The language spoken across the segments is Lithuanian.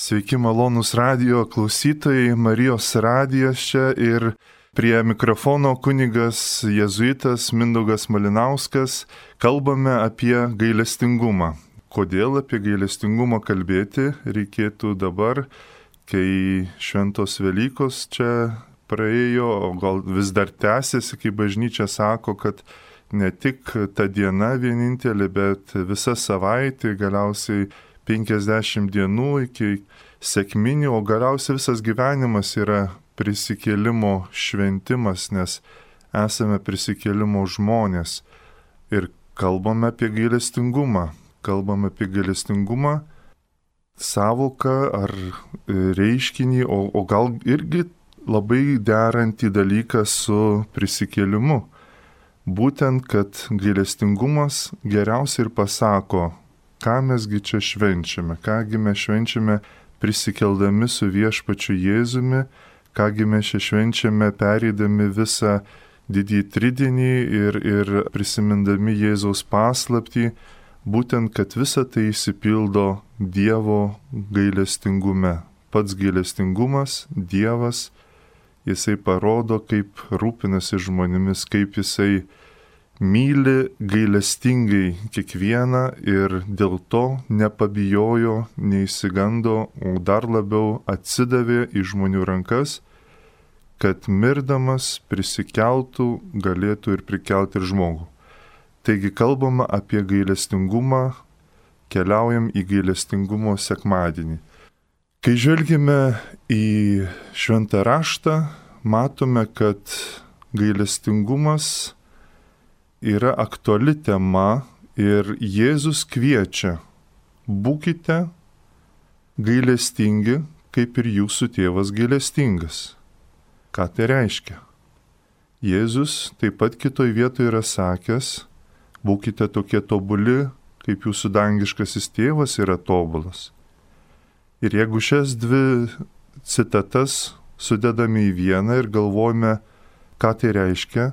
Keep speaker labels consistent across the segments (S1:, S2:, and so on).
S1: Sveiki malonus radio klausytojai, Marijos radijas čia ir prie mikrofono kunigas Jėzuitas Mindaugas Malinauskas. Kalbame apie gailestingumą. Kodėl apie gailestingumą kalbėti reikėtų dabar, kai šventos Velykos čia praėjo, o gal vis dar tęsiasi, kai bažnyčia sako, kad ne tik ta diena vienintelė, bet visa savaitė galiausiai 50 dienų iki sėkminių, o galiausiai visas gyvenimas yra prisikėlimo šventimas, nes esame prisikėlimo žmonės. Ir kalbame apie gailestingumą. Kalbame apie gailestingumą, savoką ar reiškinį, o, o gal irgi labai derantį dalyką su prisikėlimu. Būtent, kad gailestingumas geriausiai ir pasako, ką mesgi čia švenčiame, kągi mes švenčiame prisikeldami su viešpačiu Jėzumi, kągi mes čia švenčiame pereidami visą didįjį tridinį ir, ir prisimindami Jėzaus paslaptį, būtent, kad visa tai įsipildo Dievo gailestingume. Pats gailestingumas, Dievas, jisai parodo, kaip rūpinasi žmonėmis, kaip jisai myli gailestingai kiekvieną ir dėl to nepabijojo, neįsigando, o dar labiau atsidavė į žmonių rankas, kad mirdamas prisikeltų, galėtų ir prikelti ir žmogų. Taigi kalbama apie gailestingumą, keliaujam į gailestingumo sekmadienį. Kai žvelgime į šventą raštą, matome, kad gailestingumas yra aktuali tema ir Jėzus kviečia, būkite gailestingi, kaip ir jūsų tėvas gailestingas. Ką tai reiškia? Jėzus taip pat kitoj vietoje yra sakęs, būkite tokie tobuli, kaip jūsų dangiškasis tėvas yra tobulas. Ir jeigu šias dvi citatas sudedame į vieną ir galvojame, ką tai reiškia,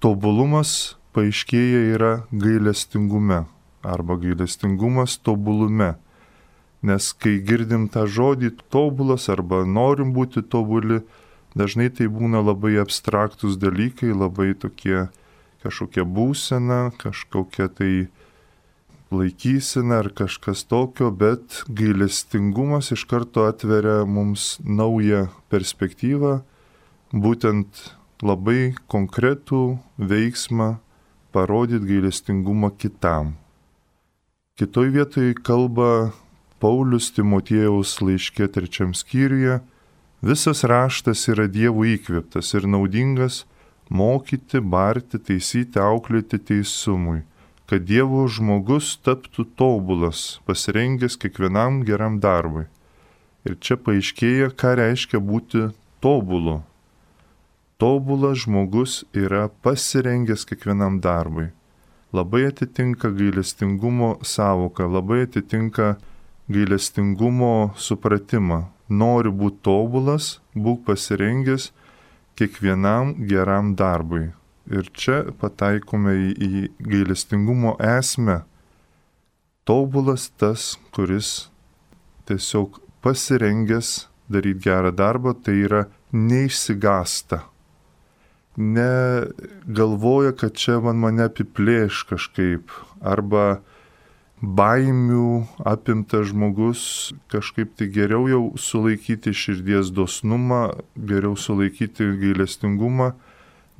S1: tobulumas paaiškėja yra gailestingume arba gailestingumas tobulume. Nes kai girdim tą žodį tobulas arba norim būti tobuli, dažnai tai būna labai abstraktus dalykai, labai tokie kažkokia būsena, kažkokia tai laikysena ar kažkas tokio, bet gailestingumas iš karto atveria mums naują perspektyvą, būtent labai konkretų veiksmą parodyti gailestingumą kitam. Kitoj vietoj kalba Paulius Timotiejaus laiškė trečiam skyriuje, visas raštas yra Dievo įkvėptas ir naudingas mokyti, barti, taisyti, auklėti teisumui, kad Dievo žmogus taptų tobulas, pasirengęs kiekvienam geram darbui. Ir čia paaiškėja, ką reiškia būti tobulu tobulas žmogus yra pasirengęs kiekvienam darbui. Labai atitinka gailestingumo savoka, labai atitinka gailestingumo supratimą. Nori būti tobulas, būk pasirengęs kiekvienam geram darbui. Ir čia pataikome į, į gailestingumo esmę. Tobulas tas, kuris tiesiog pasirengęs daryti gerą darbą, tai yra neišsigasta negalvoja, kad čia man mane apiplėš kažkaip, arba baimių apimtas žmogus kažkaip tai geriau jau sulaikyti širdies dosnumą, geriau sulaikyti gailestingumą,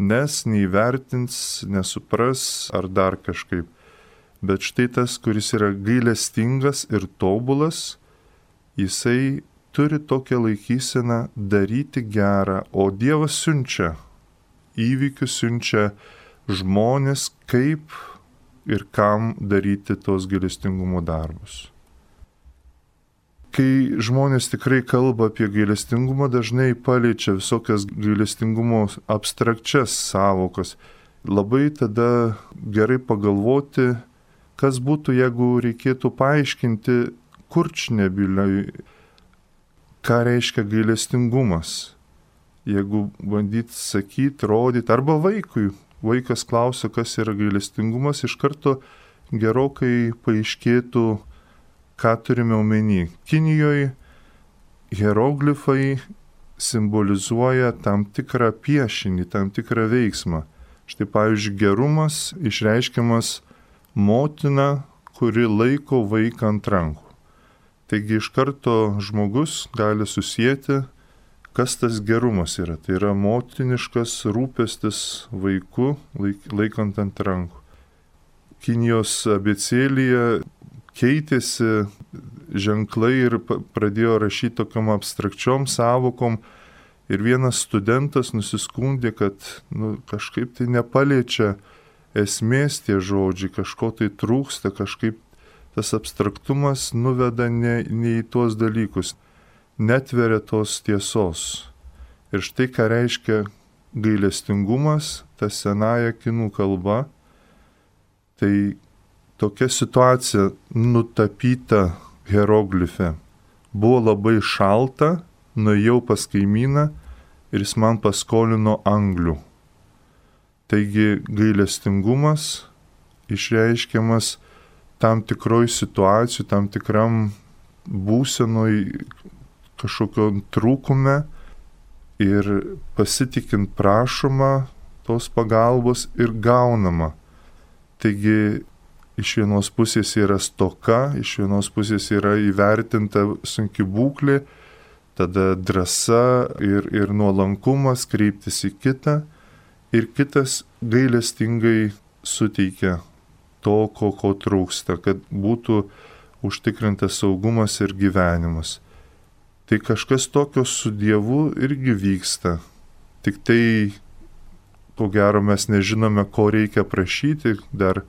S1: nes neįvertins, nesupras ar dar kažkaip. Bet štai tas, kuris yra gailestingas ir tobulas, jisai turi tokią laikyseną daryti gerą, o Dievas siunčia įvykius siunčia žmonės, kaip ir kam daryti tos gailestingumo darbus. Kai žmonės tikrai kalba apie gailestingumą, dažnai paliečia visokias gailestingumo abstrakčias savokas. Labai tada gerai pagalvoti, kas būtų, jeigu reikėtų paaiškinti kurčnebiliui, ką reiškia gailestingumas jeigu bandyt sakyt, rodyt, arba vaikui, vaikas klausia, kas yra gailestingumas, iš karto gerokai paaiškėtų, ką turime omeny? Kinijoje hieroglifai simbolizuoja tam tikrą piešinį, tam tikrą veiksmą. Štai pavyzdžiui, gerumas išreiškiamas motina, kuri laiko vaiką ant rankų. Taigi iš karto žmogus gali susijęti, kas tas gerumas yra. Tai yra motiniškas rūpestis vaiku laikant ant rankų. Kinijos abecėlyje keitėsi ženklai ir pradėjo rašyti tokiam abstrakčiom savokom. Ir vienas studentas nusiskundė, kad nu, kažkaip tai nepaliečia esmės tie žodžiai, kažko tai trūksta, kažkaip tas abstraktumas nuveda ne, ne į tuos dalykus, netveria tos tiesos. Ir štai ką reiškia gailestingumas, ta senaja kinų kalba, tai tokia situacija nutapyta hieroglife. Buvo labai šalta, nuėjau pas kaimyną ir jis man paskolino anglių. Taigi gailestingumas išreiškiamas tam tikroj situacijų, tam tikram būsenoj kažkokio trūkume ir pasitikint prašoma tos pagalbos ir gaunama. Taigi iš vienos pusės yra stoka, iš vienos pusės yra įvertinta sunki būklė, tada drąsa ir, ir nuolankumas kreiptis į kitą ir kitas gailestingai suteikia to, ko, ko trūksta, kad būtų užtikrintas saugumas ir gyvenimas. Tai kažkas tokio su Dievu irgi vyksta. Tik tai, ko gero, mes nežinome, ko reikia prašyti, dar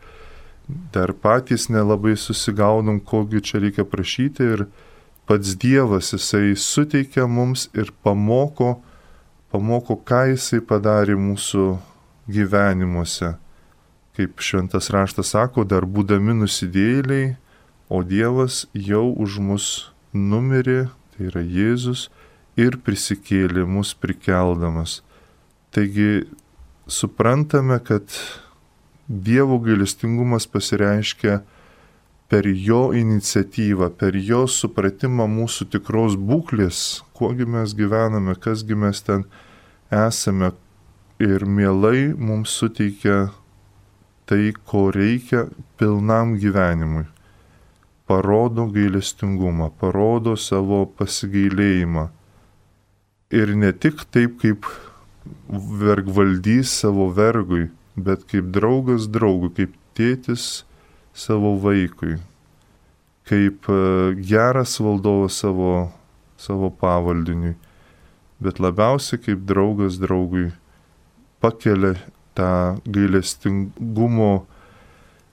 S1: dar patys nelabai susigaunam, kogi čia reikia prašyti ir pats Dievas jisai suteikia mums ir pamoko, pamoko, ką jisai padarė mūsų gyvenimuose. Kaip šventas raštas sako, dar būdami nusidėliai, o Dievas jau už mus numirė, tai yra Jėzus, ir prisikėlė mus prikeldamas. Taigi suprantame, kad Dievo gailestingumas pasireiškia per jo iniciatyvą, per jo supratimą mūsų tikros būklės, kuogi mes gyvename, kasgi mes ten esame ir mielai mums suteikia tai, ko reikia pilnam gyvenimui. Parodo gailestingumą, parodo savo pasigailėjimą. Ir ne tik taip, kaip vergvaldys savo vergui, bet kaip draugas draugui, kaip tėtis savo vaikui, kaip e, geras valdovas savo, savo pavaldiniui, bet labiausiai kaip draugas draugui pakelia tą gailestingumo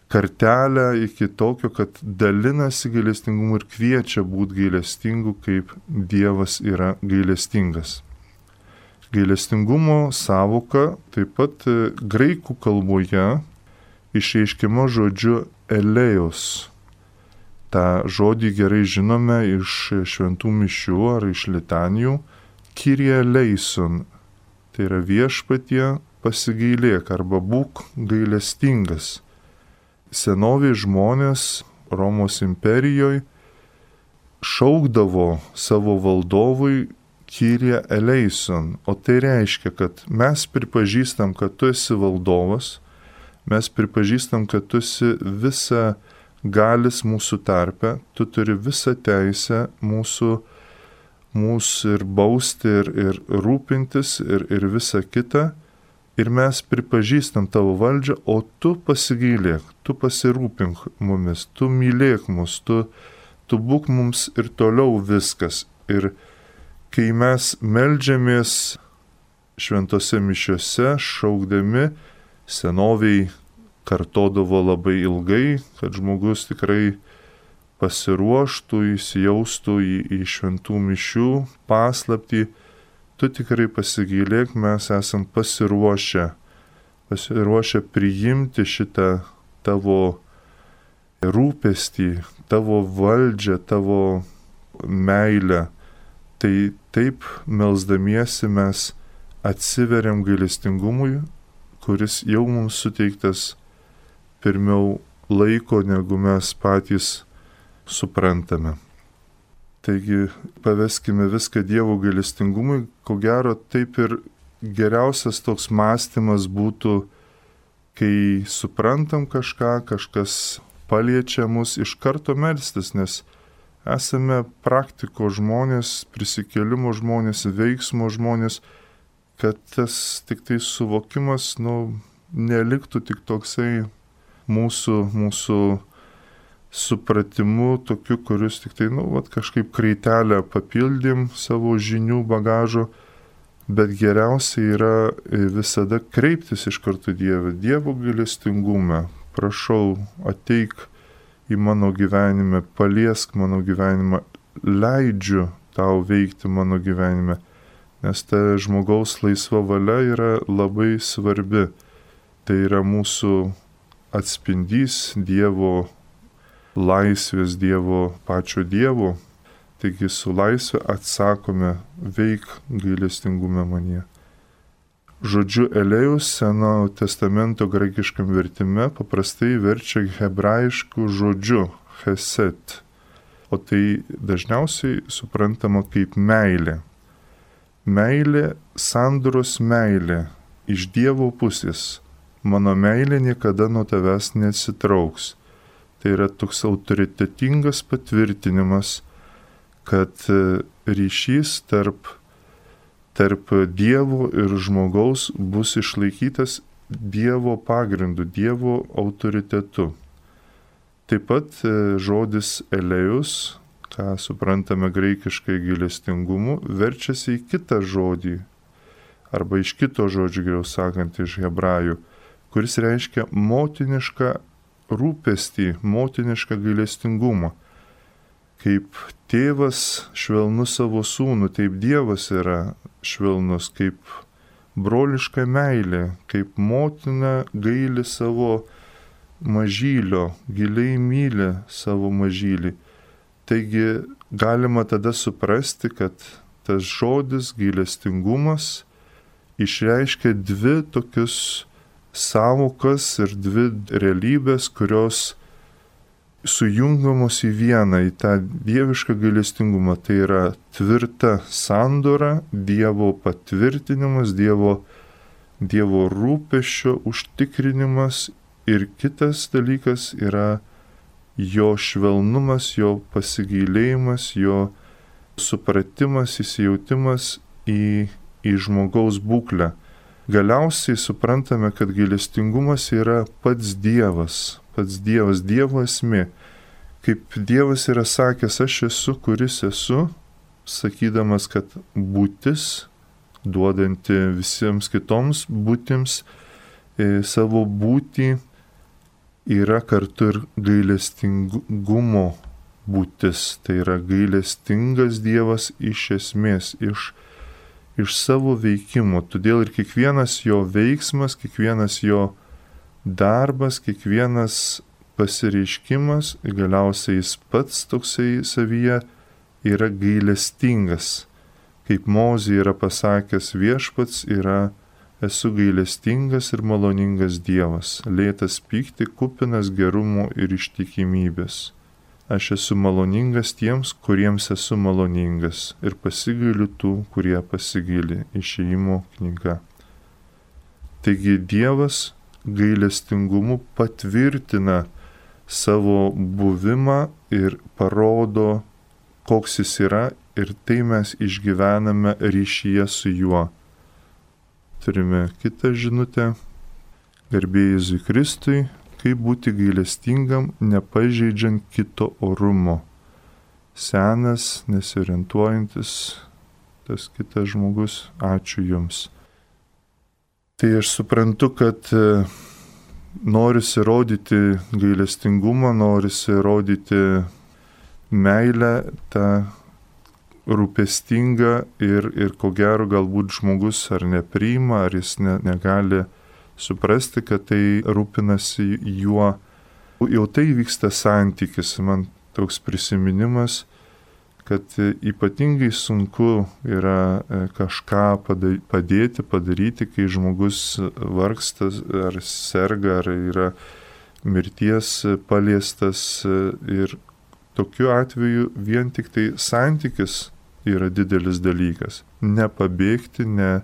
S1: kartelę iki tokio, kad dalinasi gailestingumu ir kviečia būti gailestingu, kaip Dievas yra gailestingas. Gailestingumo savoka taip pat e, graikų kalboje išreiškima žodžiu elėjos. Ta žodį gerai žinome iš šventų mišių ar iš litanijų. Kyrie leison. Tai yra viešpatie pasigailėk arba būk gailestingas. Senoviai žmonės Romos imperijoje šaukdavo savo valdovui Kyrie eleison, o tai reiškia, kad mes pripažįstam, kad tu esi valdovas, mes pripažįstam, kad tu esi visa galis mūsų tarpe, tu turi visą teisę mūsų, mūsų ir bausti, ir, ir rūpintis, ir, ir visa kita. Ir mes pripažįstam tavo valdžią, o tu pasigailėk, tu pasirūpink mumis, tu mylėk mus, tu, tu būk mums ir toliau viskas. Ir kai mes melžiamės šventose mišiuose, šaukdami, senoviai kartodavo labai ilgai, kad žmogus tikrai pasiruoštų, įsijaustų į, į šventų mišių paslapti, tu tikrai pasigylėk, mes esam pasiruošę, pasiruošę priimti šitą tavo rūpestį, tavo valdžią, tavo meilę Tai taip melzdamiesi mes atsiveriam gailestingumui, kuris jau mums suteiktas pirmiau laiko, negu mes patys suprantame. Taigi paveskime viską Dievo gailestingumui, ko gero taip ir geriausias toks mąstymas būtų, kai suprantam kažką, kažkas paliečia mus iš karto melstis, nes esame praktiko žmonės, prisikėlimo žmonės, veiksmo žmonės, kad tas tik tai suvokimas, nu, neliktų tik toksai mūsų, mūsų supratimu tokiu, kuris tik tai, nu, vat, kažkaip kreitelę papildym savo žinių bagažo, bet geriausia yra e, visada kreiptis iš karto Dievą, Dievo gailestingume, prašau, ateik į mano gyvenime, paliesk mano gyvenimą, leidžiu tau veikti mano gyvenime, nes ta žmogaus laisva valia yra labai svarbi. Tai yra mūsų atspindys Dievo laisvės Dievo, pačio Dievo. Taigi su laisvė atsakome veik gailestingume manie. Žodžiu Elėjus Senojo testamento graikiškam vertime paprastai verčia hebrajiškų žodžiu cheset, o tai dažniausiai suprantama kaip meilė. Meilė, sandoros meilė iš Dievo pusės. Mano meilė niekada nuo tavęs nesitrauks. Tai yra toks autoritetingas patvirtinimas, kad e, ryšys tarp, tarp Dievo ir žmogaus bus išlaikytas Dievo pagrindu, Dievo autoritetu. Taip pat e, žodis elėjus, ką suprantame graikiškai gilestingumu, verčiasi į kitą žodį, arba iš kito žodžio, geriau sakant, iš hebrajų, kuris reiškia motinišką rūpestį, motinišką gailestingumą. Kaip tėvas švelnus savo sūnų, taip Dievas yra švelnus, kaip broliška meilė, kaip motina gaili savo mažylio, giliai myli savo mažylį. Taigi galima tada suprasti, kad tas žodis gailestingumas išreiškia dvi tokius savokas ir dvi realybės, kurios sujungamos į vieną, į tą dievišką gailestingumą. Tai yra tvirta sandora, Dievo patvirtinimas, Dievo, dievo rūpešio užtikrinimas ir kitas dalykas yra jo švelnumas, jo pasigailėjimas, jo supratimas, įsijautimas į, į žmogaus būklę galiausiai suprantame, kad gailestingumas yra pats Dievas, pats Dievas, Dievo esmė. Kaip Dievas yra sakęs, aš esu, kuris esu, sakydamas, kad būtis, duodanti visiems kitoms būtims e, savo būtį, yra kartu ir gailestingumo būtis. Tai yra gailestingas Dievas iš esmės, iš iš savo veikimo. Todėl ir kiekvienas jo veiksmas, kiekvienas jo darbas, kiekvienas pasireiškimas, galiausiai jis pats toksai savyje yra gailestingas. Kaip Mozė yra pasakęs viešpats yra esu gailestingas ir maloningas Dievas, lėtas pykti, kupinas gerumo ir ištikimybės aš esu maloningas tiems, kuriems esu maloningas ir pasigailiu tų, kurie pasigaili. Išėjimo knyga. Taigi Dievas gailestingumu patvirtina savo buvimą ir parodo, koks jis yra ir tai mes išgyvename ryšyje su juo. Turime kitą žinutę. Garbėjai Zujkristui, kaip būti gailestingam, nepažeidžiant kito orumo. Senas, nesiorientuojantis, tas kitas žmogus, ačiū Jums. Tai aš suprantu, kad e, norisi rodyti gailestingumą, norisi rodyti meilę, tą rūpestingą ir, ir ko gero galbūt žmogus ar nepriima, ar jis ne, negali suprasti, kad tai rūpinasi juo. Jau tai vyksta santykis, man toks prisiminimas, kad ypatingai sunku yra e, kažką padėti, padaryti, kai žmogus vargsta ar serga, ar yra mirties paliestas e, ir tokiu atveju vien tik tai santykis yra didelis dalykas. Nepabėgti, ne,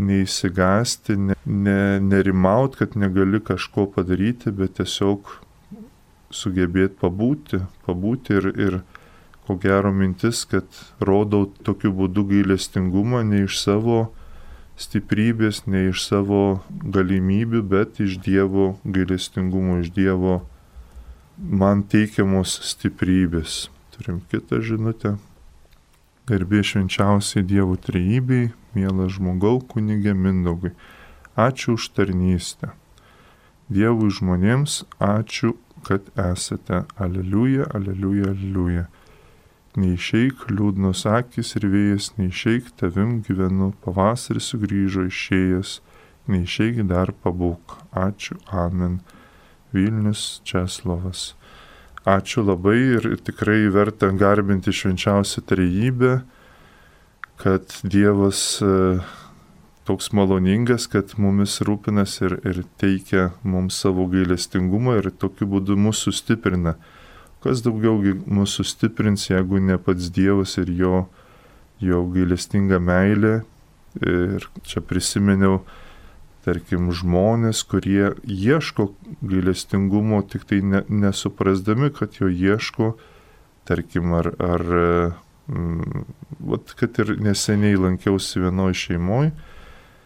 S1: neįsigasti, ne, ne, nerimaut, kad negali kažko padaryti, bet tiesiog sugebėti pabūti, pabūti ir, ir ko gero mintis, kad rodau tokiu būdu gailestingumą ne iš savo stiprybės, ne iš savo galimybių, bet iš Dievo gailestingumo, iš Dievo man teikiamos stiprybės. Turim kitą žinutę. Garbė švenčiausiai Dievo trejybei, mielas žmogau, kunigė Mindaugai. Ačiū už tarnystę. Dievui žmonėms ačiū kad esate. Aleliuja, aleliuja, aleliuja. Neišeik liūdnos akis ir vėjas, neišeik tavim gyvenu, pavasaris sugrįžo išėjęs, neišeik dar pabūk. Ačiū, amen. Vilnius Česlovas. Ačiū labai ir tikrai verta garbinti švenčiausią trejybę, kad Dievas uh, toks maloningas, kad mumis rūpinas ir, ir teikia mums savo gailestingumą ir tokiu būdu mus sustiprina. Kas daugiau mus sustiprins, jeigu ne pats Dievas ir jo, jo gailestinga meilė. Ir čia prisiminiau, tarkim, žmonės, kurie ieško gailestingumo, tik tai ne, nesuprasdami, kad jo ieško, tarkim, ar, ar vat, kad ir neseniai lankiausi vienoje šeimoje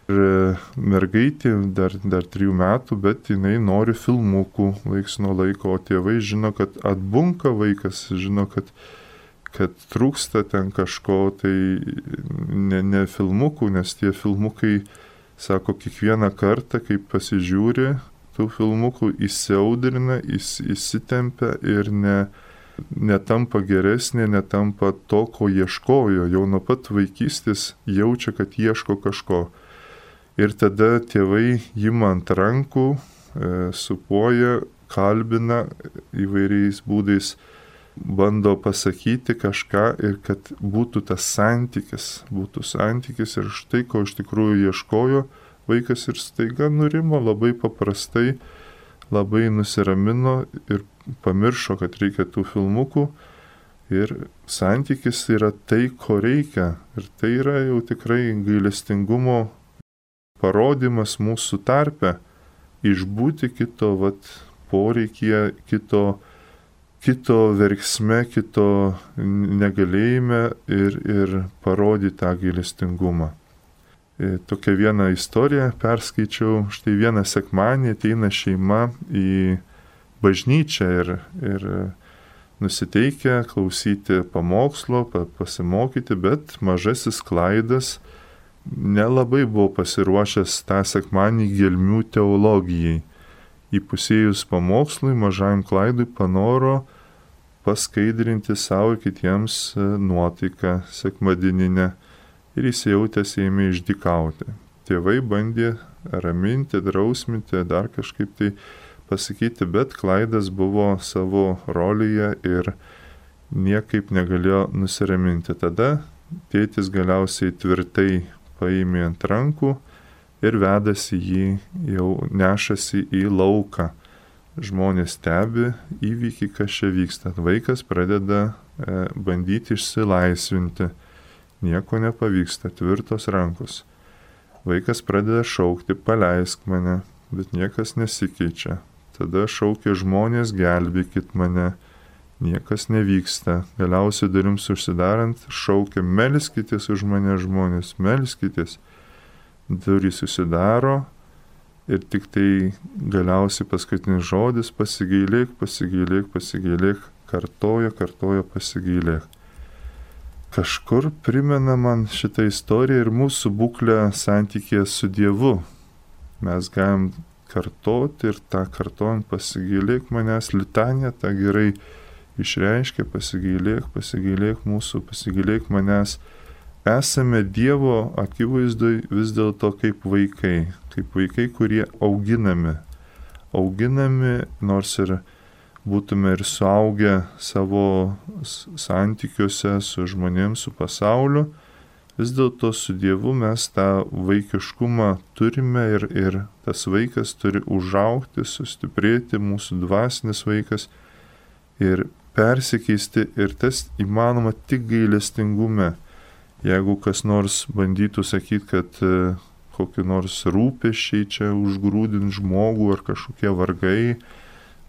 S1: Ir e, mergaitė dar, dar trijų metų, bet jinai nori filmukų laiks nuo laiko, o tėvai žino, kad atbunka vaikas, žino, kad, kad trūksta ten kažko, tai ne, ne filmukų, nes tie filmukai, sako, kiekvieną kartą, kai pasižiūri, tų filmukų įsiaudrina, įs, įsitempia ir ne, netampa geresnė, netampa to, ko ieškojo. Jau nuo pat vaikystės jaučia, kad ieško kažko. Ir tada tėvai jima ant rankų, e, supuoja, kalbina įvairiais būdais, bando pasakyti kažką ir kad būtų tas santykis, būtų santykis ir štai ko iš tikrųjų ieškojo vaikas ir staiga nurimo labai paprastai, labai nusiramino ir pamiršo, kad reikia tų filmukų. Ir santykis yra tai, ko reikia. Ir tai yra jau tikrai gailestingumo parodimas mūsų tarpe išbūti kito vat, poreikyje, kito, kito verksme, kito negalėjime ir, ir parodyti tą gailestingumą. E, tokia viena istorija perskaičiau, štai vieną sekmanį ateina šeima į bažnyčią ir, ir nusiteikia klausyti pamokslo, pasimokyti, bet mažasis klaidas nelabai buvau pasiruošęs tą sekmanį gelmių teologijai. Įpusėjus pamokslui mažajam klaidui panoro paskaidrinti savo ir kitiems e, nuotaiką sekmadieninę ir įsijautęs ėmė išdikauti. Tėvai bandė raminti, drausminti, dar kažkaip tai pasakyti, bet klaidas buvo savo rolėje ir niekaip negalėjo nusiraminti. Tada tėtis galiausiai tvirtai paėmė ant rankų ir vedasi jį, jau nešasi į lauką. Žmonės stebi įvykį, kas čia vyksta. Vaikas pradeda e, bandyti išsilaisvinti. Nieko nepavyksta, tvirtos rankos. Vaikas pradeda šaukti, paleisk mane, bet niekas nesikeičia. Tada šaukia žmonės, gelbėkit mane niekas nevyksta. Galiausiai durims užsidarant, šaukia, melskitės už mane žmonės, melskitės. Durys susidaro ir tik tai galiausiai paskutinis žodis - pasigailėk, pasigailėk, pasigailėk, kartoja, kartoja, pasigailėk. Kažkur primena man šitą istoriją ir mūsų būklę santykėje su Dievu. Mes galim kartoti ir tą kartojant pasigailėk manęs litanę, tą gerai išreiškia pasigailėk, pasigailėk mūsų, pasigailėk manęs. Esame Dievo akivaizdui vis dėlto kaip vaikai, kaip vaikai, kurie auginami. Auginami, nors ir būtume ir suaugę savo santykiuose su žmonėms, su pasauliu, vis dėlto su Dievu mes tą vaikiškumą turime ir, ir tas vaikas turi užaukti, sustiprėti, mūsų dvasinis vaikas ir persikeisti ir tas įmanoma tik gailestingume. Jeigu kas nors bandytų sakyti, kad e, kokie nors rūpešiai čia užgrūdint žmogų ar kažkokie vargai,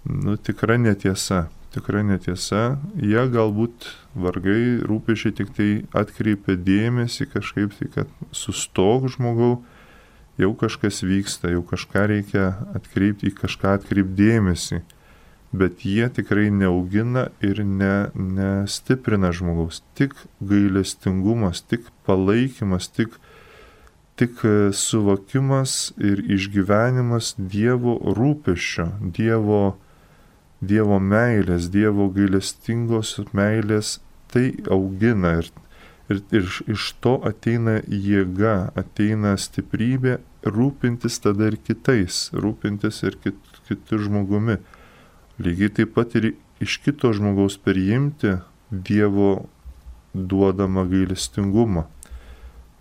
S1: nu tikra netiesa. Tikra netiesa. Jie galbūt vargai rūpešiai tik tai atkreipia dėmesį kažkaip tai, kad sustok žmogau, jau kažkas vyksta, jau kažką reikia atkreipti, į kažką atkreipdėmėsi. Bet jie tikrai neaugina ir ne, nestiprina žmogaus. Tik gailestingumas, tik palaikymas, tik, tik suvokimas ir išgyvenimas Dievo rūpešio, Dievo, dievo meilės, Dievo gailestingos meilės tai augina ir Ir, ir iš to ateina jėga, ateina stiprybė rūpintis tada ir kitais, rūpintis ir kit, kitų žmogumi. Lygiai taip pat ir iš kito žmogaus priimti Dievo duodamą gailestingumą.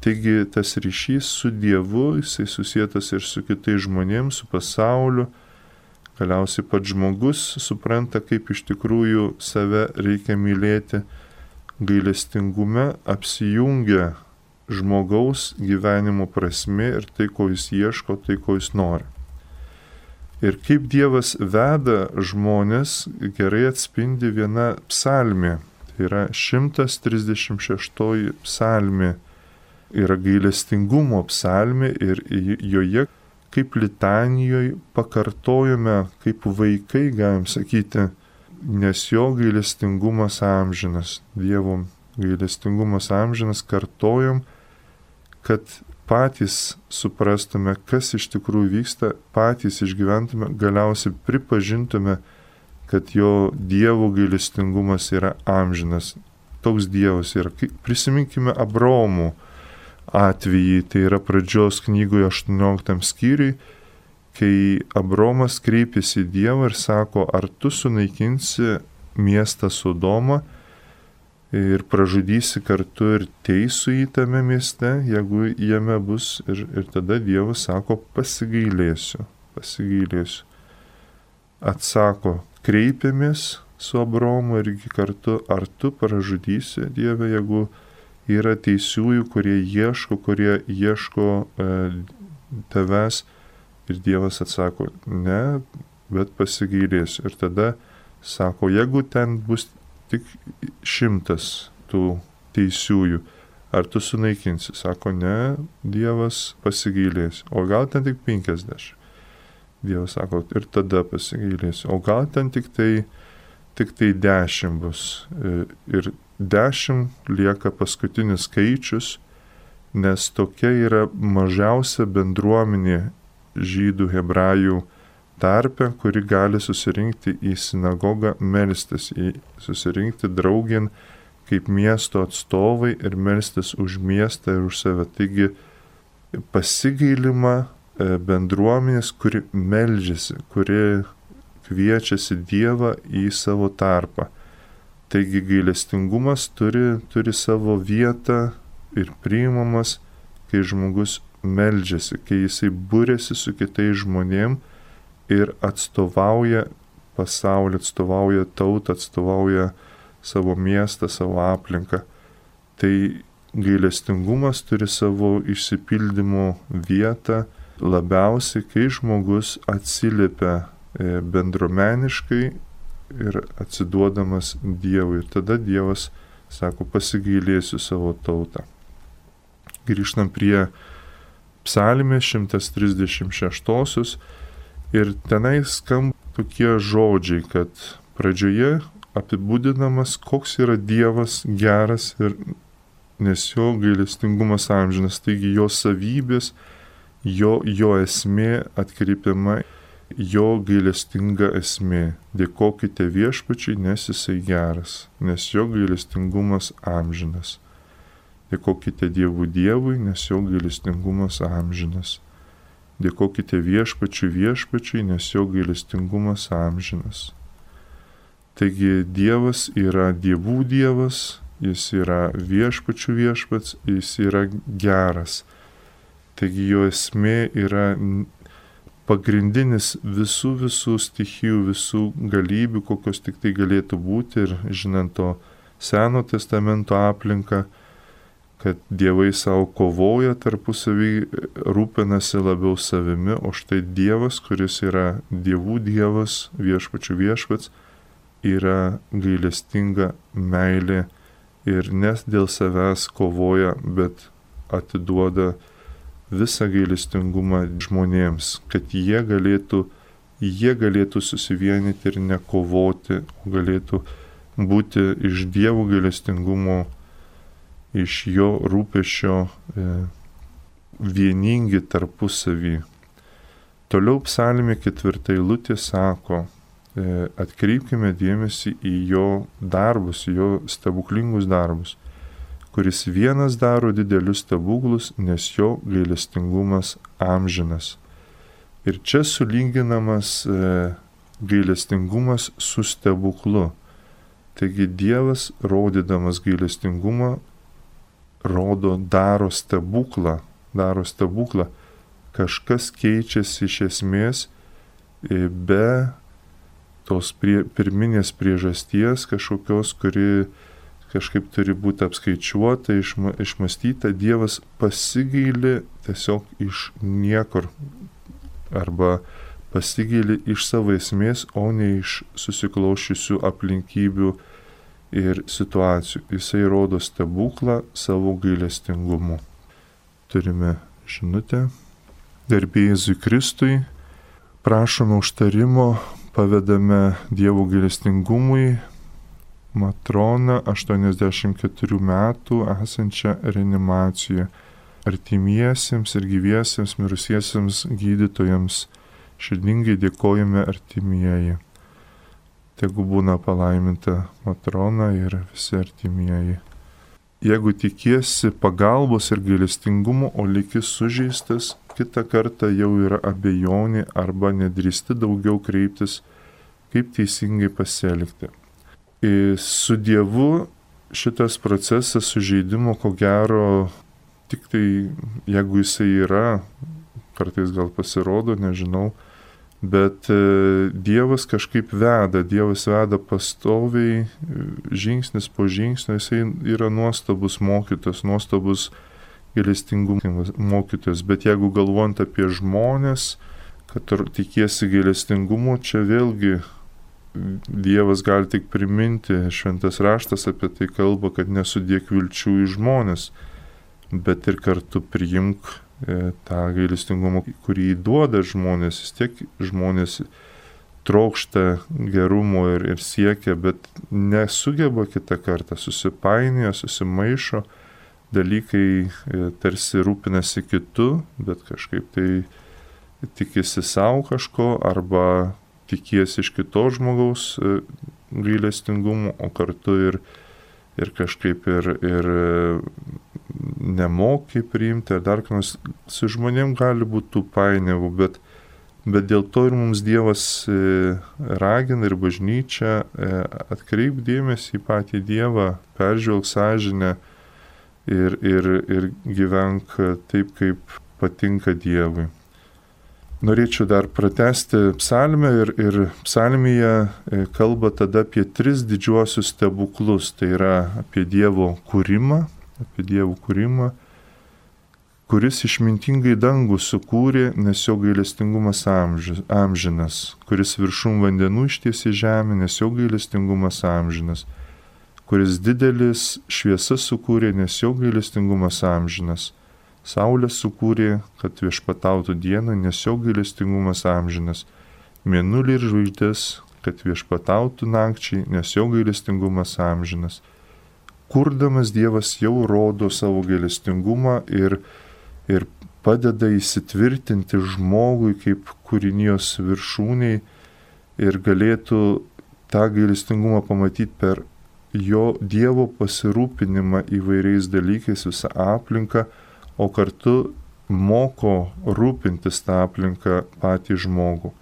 S1: Taigi tas ryšys su Dievu, jisai susijęs ir su kitais žmonėmis, su pasauliu. Galiausiai pats žmogus supranta, kaip iš tikrųjų save reikia mylėti gailestingume apsijungia žmogaus gyvenimo prasme ir tai, ko jis ieško, tai, ko jis nori. Ir kaip Dievas veda žmonės, gerai atspindi viena psalmė. Tai yra 136 psalmė. Yra gailestingumo psalmė ir joje kaip litanijoje pakartojame, kaip vaikai, galim sakyti, nes jo gailestingumas amžinas, Dievo gailestingumas amžinas, kartojom, kad patys suprastume, kas iš tikrųjų vyksta, patys išgyventume, galiausiai pripažintume, kad jo Dievo gailestingumas yra amžinas. Toks Dievas yra. Prisiminkime Abromų atvejį, tai yra pradžios knygoje 18 skyriui, kai Abromas kreipėsi į Dievą ir sako, ar tu sunaikinsi miestą Sodomą ir pražudysi kartu ir teisų į tame mieste, jeigu jame bus. Ir, ir tada Dievas sako, pasigailėsiu, pasigailėsiu. Atsako, kreipiamės su Abromu irgi kartu, ar tu pražudysi Dievę, jeigu yra teisiųjų, kurie ieško, kurie ieško e, tavęs Ir Dievas atsako, ne, bet pasigailėsiu. Ir tada sako, jeigu ten bus tik šimtas tų teisiųjų, ar tu sunaikinsi? Sako, ne, Dievas pasigailėsiu. O gal ten tik penkisdešimt? Dievas sako, ir tada pasigailėsiu. O gal ten tik tai, tik tai dešimt bus. E, ir dešimt lieka paskutinis skaičius, nes tokia yra mažiausia bendruomenė žydų, hebrajų tarpe, kuri gali susirinkti į sinagogą melstis, į susirinkti draugin kaip miesto atstovai ir melstis už miestą ir už save. Taigi pasigailimą e, bendruomenės, kuri melžiasi, kuri kviečiasi Dievą į savo tarpą. Taigi gailestingumas turi, turi savo vietą ir priimamas, kai žmogus meldžiasi, kai jisai būrėsi su kitais žmonėm ir atstovauja pasaulį, atstovauja tautą, atstovauja savo miestą, savo aplinką. Tai gailestingumas turi savo išsipildymo vietą labiausiai, kai žmogus atsiliepia e, bendromeniškai ir atsiduodamas Dievui. Ir tada Dievas sako, pasigailėsiu savo tautą. Grįžtam prie psalmė 136 ir tenai skamba tokie žodžiai, kad pradžioje apibūdinamas, koks yra Dievas geras ir nes jo gailestingumas amžinas, taigi jo savybės, jo, jo esmė atkreipiama, jo gailestinga esmė. Dėkokite viešpačiai, nes jisai geras, nes jo gailestingumas amžinas. Dėkokite Dievų Dievui, nes jo gailestingumas amžinas. Dėkokite viešpačiui viešpačiui, nes jo gailestingumas amžinas. Taigi Dievas yra dievų Dievas, jis yra viešpačių viešpats, jis yra geras. Taigi jo esmė yra pagrindinis visų visų stichijų, visų galybių, kokios tik tai galėtų būti ir žinant to Seno testamento aplinką, kad dievai savo kovoja tarpusavį, rūpinasi labiau savimi, o štai Dievas, kuris yra dievų dievas, viešpačių viešpats, yra gailestinga meilė ir nes dėl savęs kovoja, bet atiduoda visą gailestingumą žmonėms, kad jie galėtų, jie galėtų susivienyti ir nekovoti, o galėtų būti iš dievų gailestingumo, iš jo rūpešio e, vieningi tarpusavį. Toliau psalmė ketvirtai lūtė sako, e, atkreipkime dėmesį į jo darbus, į jo stebuklingus darbus kuris vienas daro didelius stebuklus, nes jo gailestingumas amžinas. Ir čia sulyginamas e, gailestingumas su stebuklu. Taigi Dievas, rodydamas gailestingumą, rodo, daro stebuklą, daro stebuklą. Kažkas keičiasi iš esmės e, be tos prie, pirminės priežasties kažkokios, kuri kažkaip turi būti apskaičiuota, išma, išmastyta, Dievas pasigaili tiesiog iš niekur arba pasigaili iš savo esmės, o ne iš susiklošysių aplinkybių ir situacijų. Jisai rodo stebuklą savo gailestingumu. Turime žinutę. Garbėjai Kristui, prašome užtarimo, pavedame Dievo gailestingumui, Matroną 84 metų esančią reanimacijoje. Artimiesiems ir gyviesiems mirusiesiems gydytojams širdingai dėkojame artimieji. Tegu būna palaiminta Matrona ir visi artimieji. Jeigu tikiesi pagalbos ir gailestingumo, o likis sužeistas, kitą kartą jau yra abejonė arba nedrįsti daugiau kreiptis, kaip teisingai pasielgti su Dievu šitas procesas sužeidimo, ko gero, tik tai jeigu jisai yra, kartais gal pasirodo, nežinau, bet e, Dievas kažkaip veda, Dievas veda pastoviai, žingsnis po žingsnio, jisai yra nuostabus mokytas, nuostabus gailestingumas mokytas, bet jeigu galvojant apie žmonės, kad tikiesi gailestingumo, čia vėlgi Dievas gali tik priminti, šventas raštas apie tai kalba, kad nesudėk vilčių į žmonės, bet ir kartu priimk e, tą gailestingumą, kurį duoda žmonės. Vis tiek žmonės trokšta gerumo ir, ir siekia, bet nesugeba kitą kartą, susipainioja, susimaišo, dalykai e, tarsi rūpinasi kitu, bet kažkaip tai tikisi savo kažko arba tikiesi iš kito žmogaus e, gailestingumo, o kartu ir, ir kažkaip ir, ir e, nemoki priimti, ar dar kas su žmonėm gali būti tų painiavų, bet, bet dėl to ir mums Dievas e, ragina ir bažnyčia atkreip dėmesį į patį Dievą, peržvelg sąžinę ir, ir, ir gyvenk taip, kaip patinka Dievui norėčiau dar pratesti psalmę ir, ir psalmėje e, kalba tada apie tris didžiuosius stebuklus. Tai yra apie Dievo kūrimą, apie Dievo kūrimą, kuris išmintingai dangų sukūrė, nes jo gailestingumas amžinas, kuris viršum vandenų ištiesi žemę, nes jo gailestingumas amžinas, kuris didelis šviesas sukūrė, nes jo gailestingumas amžinas Saulė sukūrė, kad viešpatautų dieną, nes jo gailestingumas amžinas. Mėnulį ir žvaigždės, kad viešpatautų nakčiai, nes jo gailestingumas amžinas. Kurdamas Dievas jau rodo savo gailestingumą ir, ir padeda įsitvirtinti žmogui kaip kūrinijos viršūniai ir galėtų tą gailestingumą pamatyti per jo Dievo pasirūpinimą įvairiais dalykais, visą aplinką, o kartu moko rūpintis tą aplinką patį žmogų.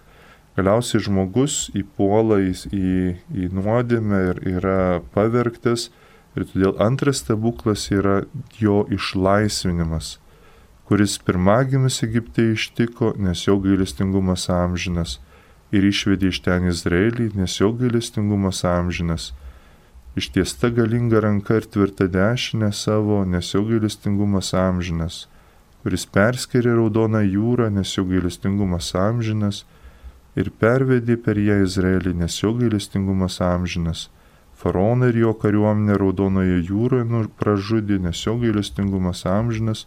S1: Galiausiai žmogus įpuola į, į, į nuodėmę ir yra pavergtas ir todėl antras stebuklas yra jo išlaisvinimas, kuris pirmagimis Egipte ištiko, nes jo gailestingumas amžinas, ir išvedė iš ten Izraelį, nes jo gailestingumas amžinas. Ištiesta galinga ranka ir tvirta dešinė savo, nes jo gailestingumas amžinas, kuris perskėrė raudoną jūrą, nes jo gailestingumas amžinas, ir pervedė per ją Izraelį, nes jo gailestingumas amžinas Faraoną ir jo kariuomenę Raudonoje jūroje nu, pražudė, nes jo gailestingumas amžinas,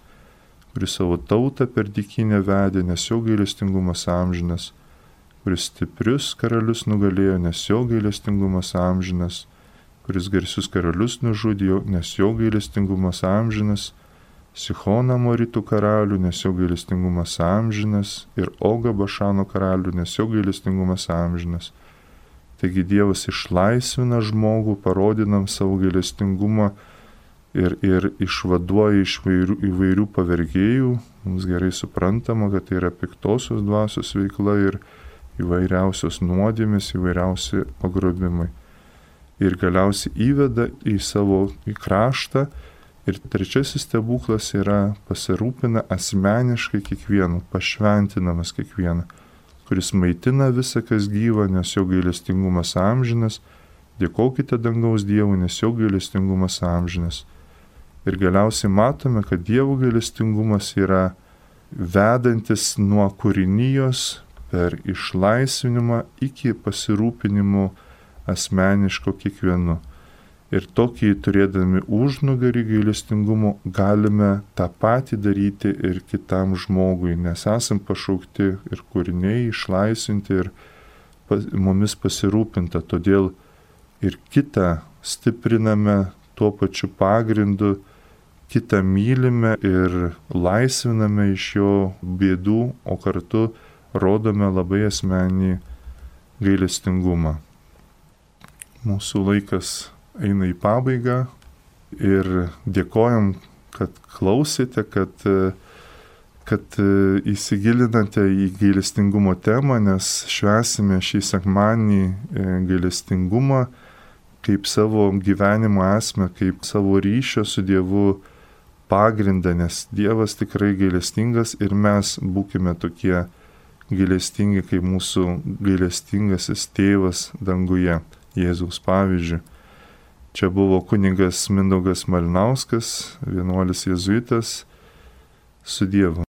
S1: kuris savo tautą per dikinę vedė, nes jo gailestingumas amžinas, kuris stiprius karalius nugalėjo, nes jo gailestingumas amžinas, kuris garsius karalius nužudė, nes jo gailestingumas amžinas, Sichoną Moritų karalių, nes jo gailestingumas amžinas, ir Oga Bašano karalių, nes jo gailestingumas amžinas Taigi Dievas išlaisvina žmogų, parodinam savo gailestingumą ir, ir išvaduoja iš vairių, įvairių pavergėjų. Mums gerai suprantama, kad tai yra piktosios dvasios veikla ir įvairiausios nuodėmės, įvairiausi pagrobimai. Ir galiausiai įveda į savo į kraštą. Ir trečiasis stebuklas yra pasirūpina asmeniškai kiekvienu, pašventinamas kiekvieną kuris maitina visą, kas gyva, nes jo gailestingumas amžinas, dėkokite dangaus Dievui, nes jo gailestingumas amžinas. Ir galiausiai matome, kad Dievo gailestingumas yra vedantis nuo kūrinijos per išlaisvinimą iki pasirūpinimo asmeniško kiekvienu. Ir tokį turėdami užnugarį gailestingumo galime tą patį daryti ir kitam žmogui, nes esam pašaukti ir kūriniai išlaisinti ir mumis pasirūpinta. Todėl ir kitą stipriname tuo pačiu pagrindu, kitą mylime ir laisviname iš jo bėdų, o kartu rodome labai asmenį gailestingumą. Mūsų laikas eina į pabaigą ir dėkojom, kad klausėte, kad, kad įsigilinate į gailestingumo temą, nes švesime šį sekmanį e, gailestingumą kaip savo gyvenimo esmę, kaip savo ryšio su Dievu pagrindą, nes Dievas tikrai gailestingas ir mes būkime tokie gailestingi kaip mūsų gailestingasis tėvas danguje, Jėzaus pavyzdžiui. Čia buvo kuningas Mindaugas Malinauskas, vienuolis jezuitas, su Dievu.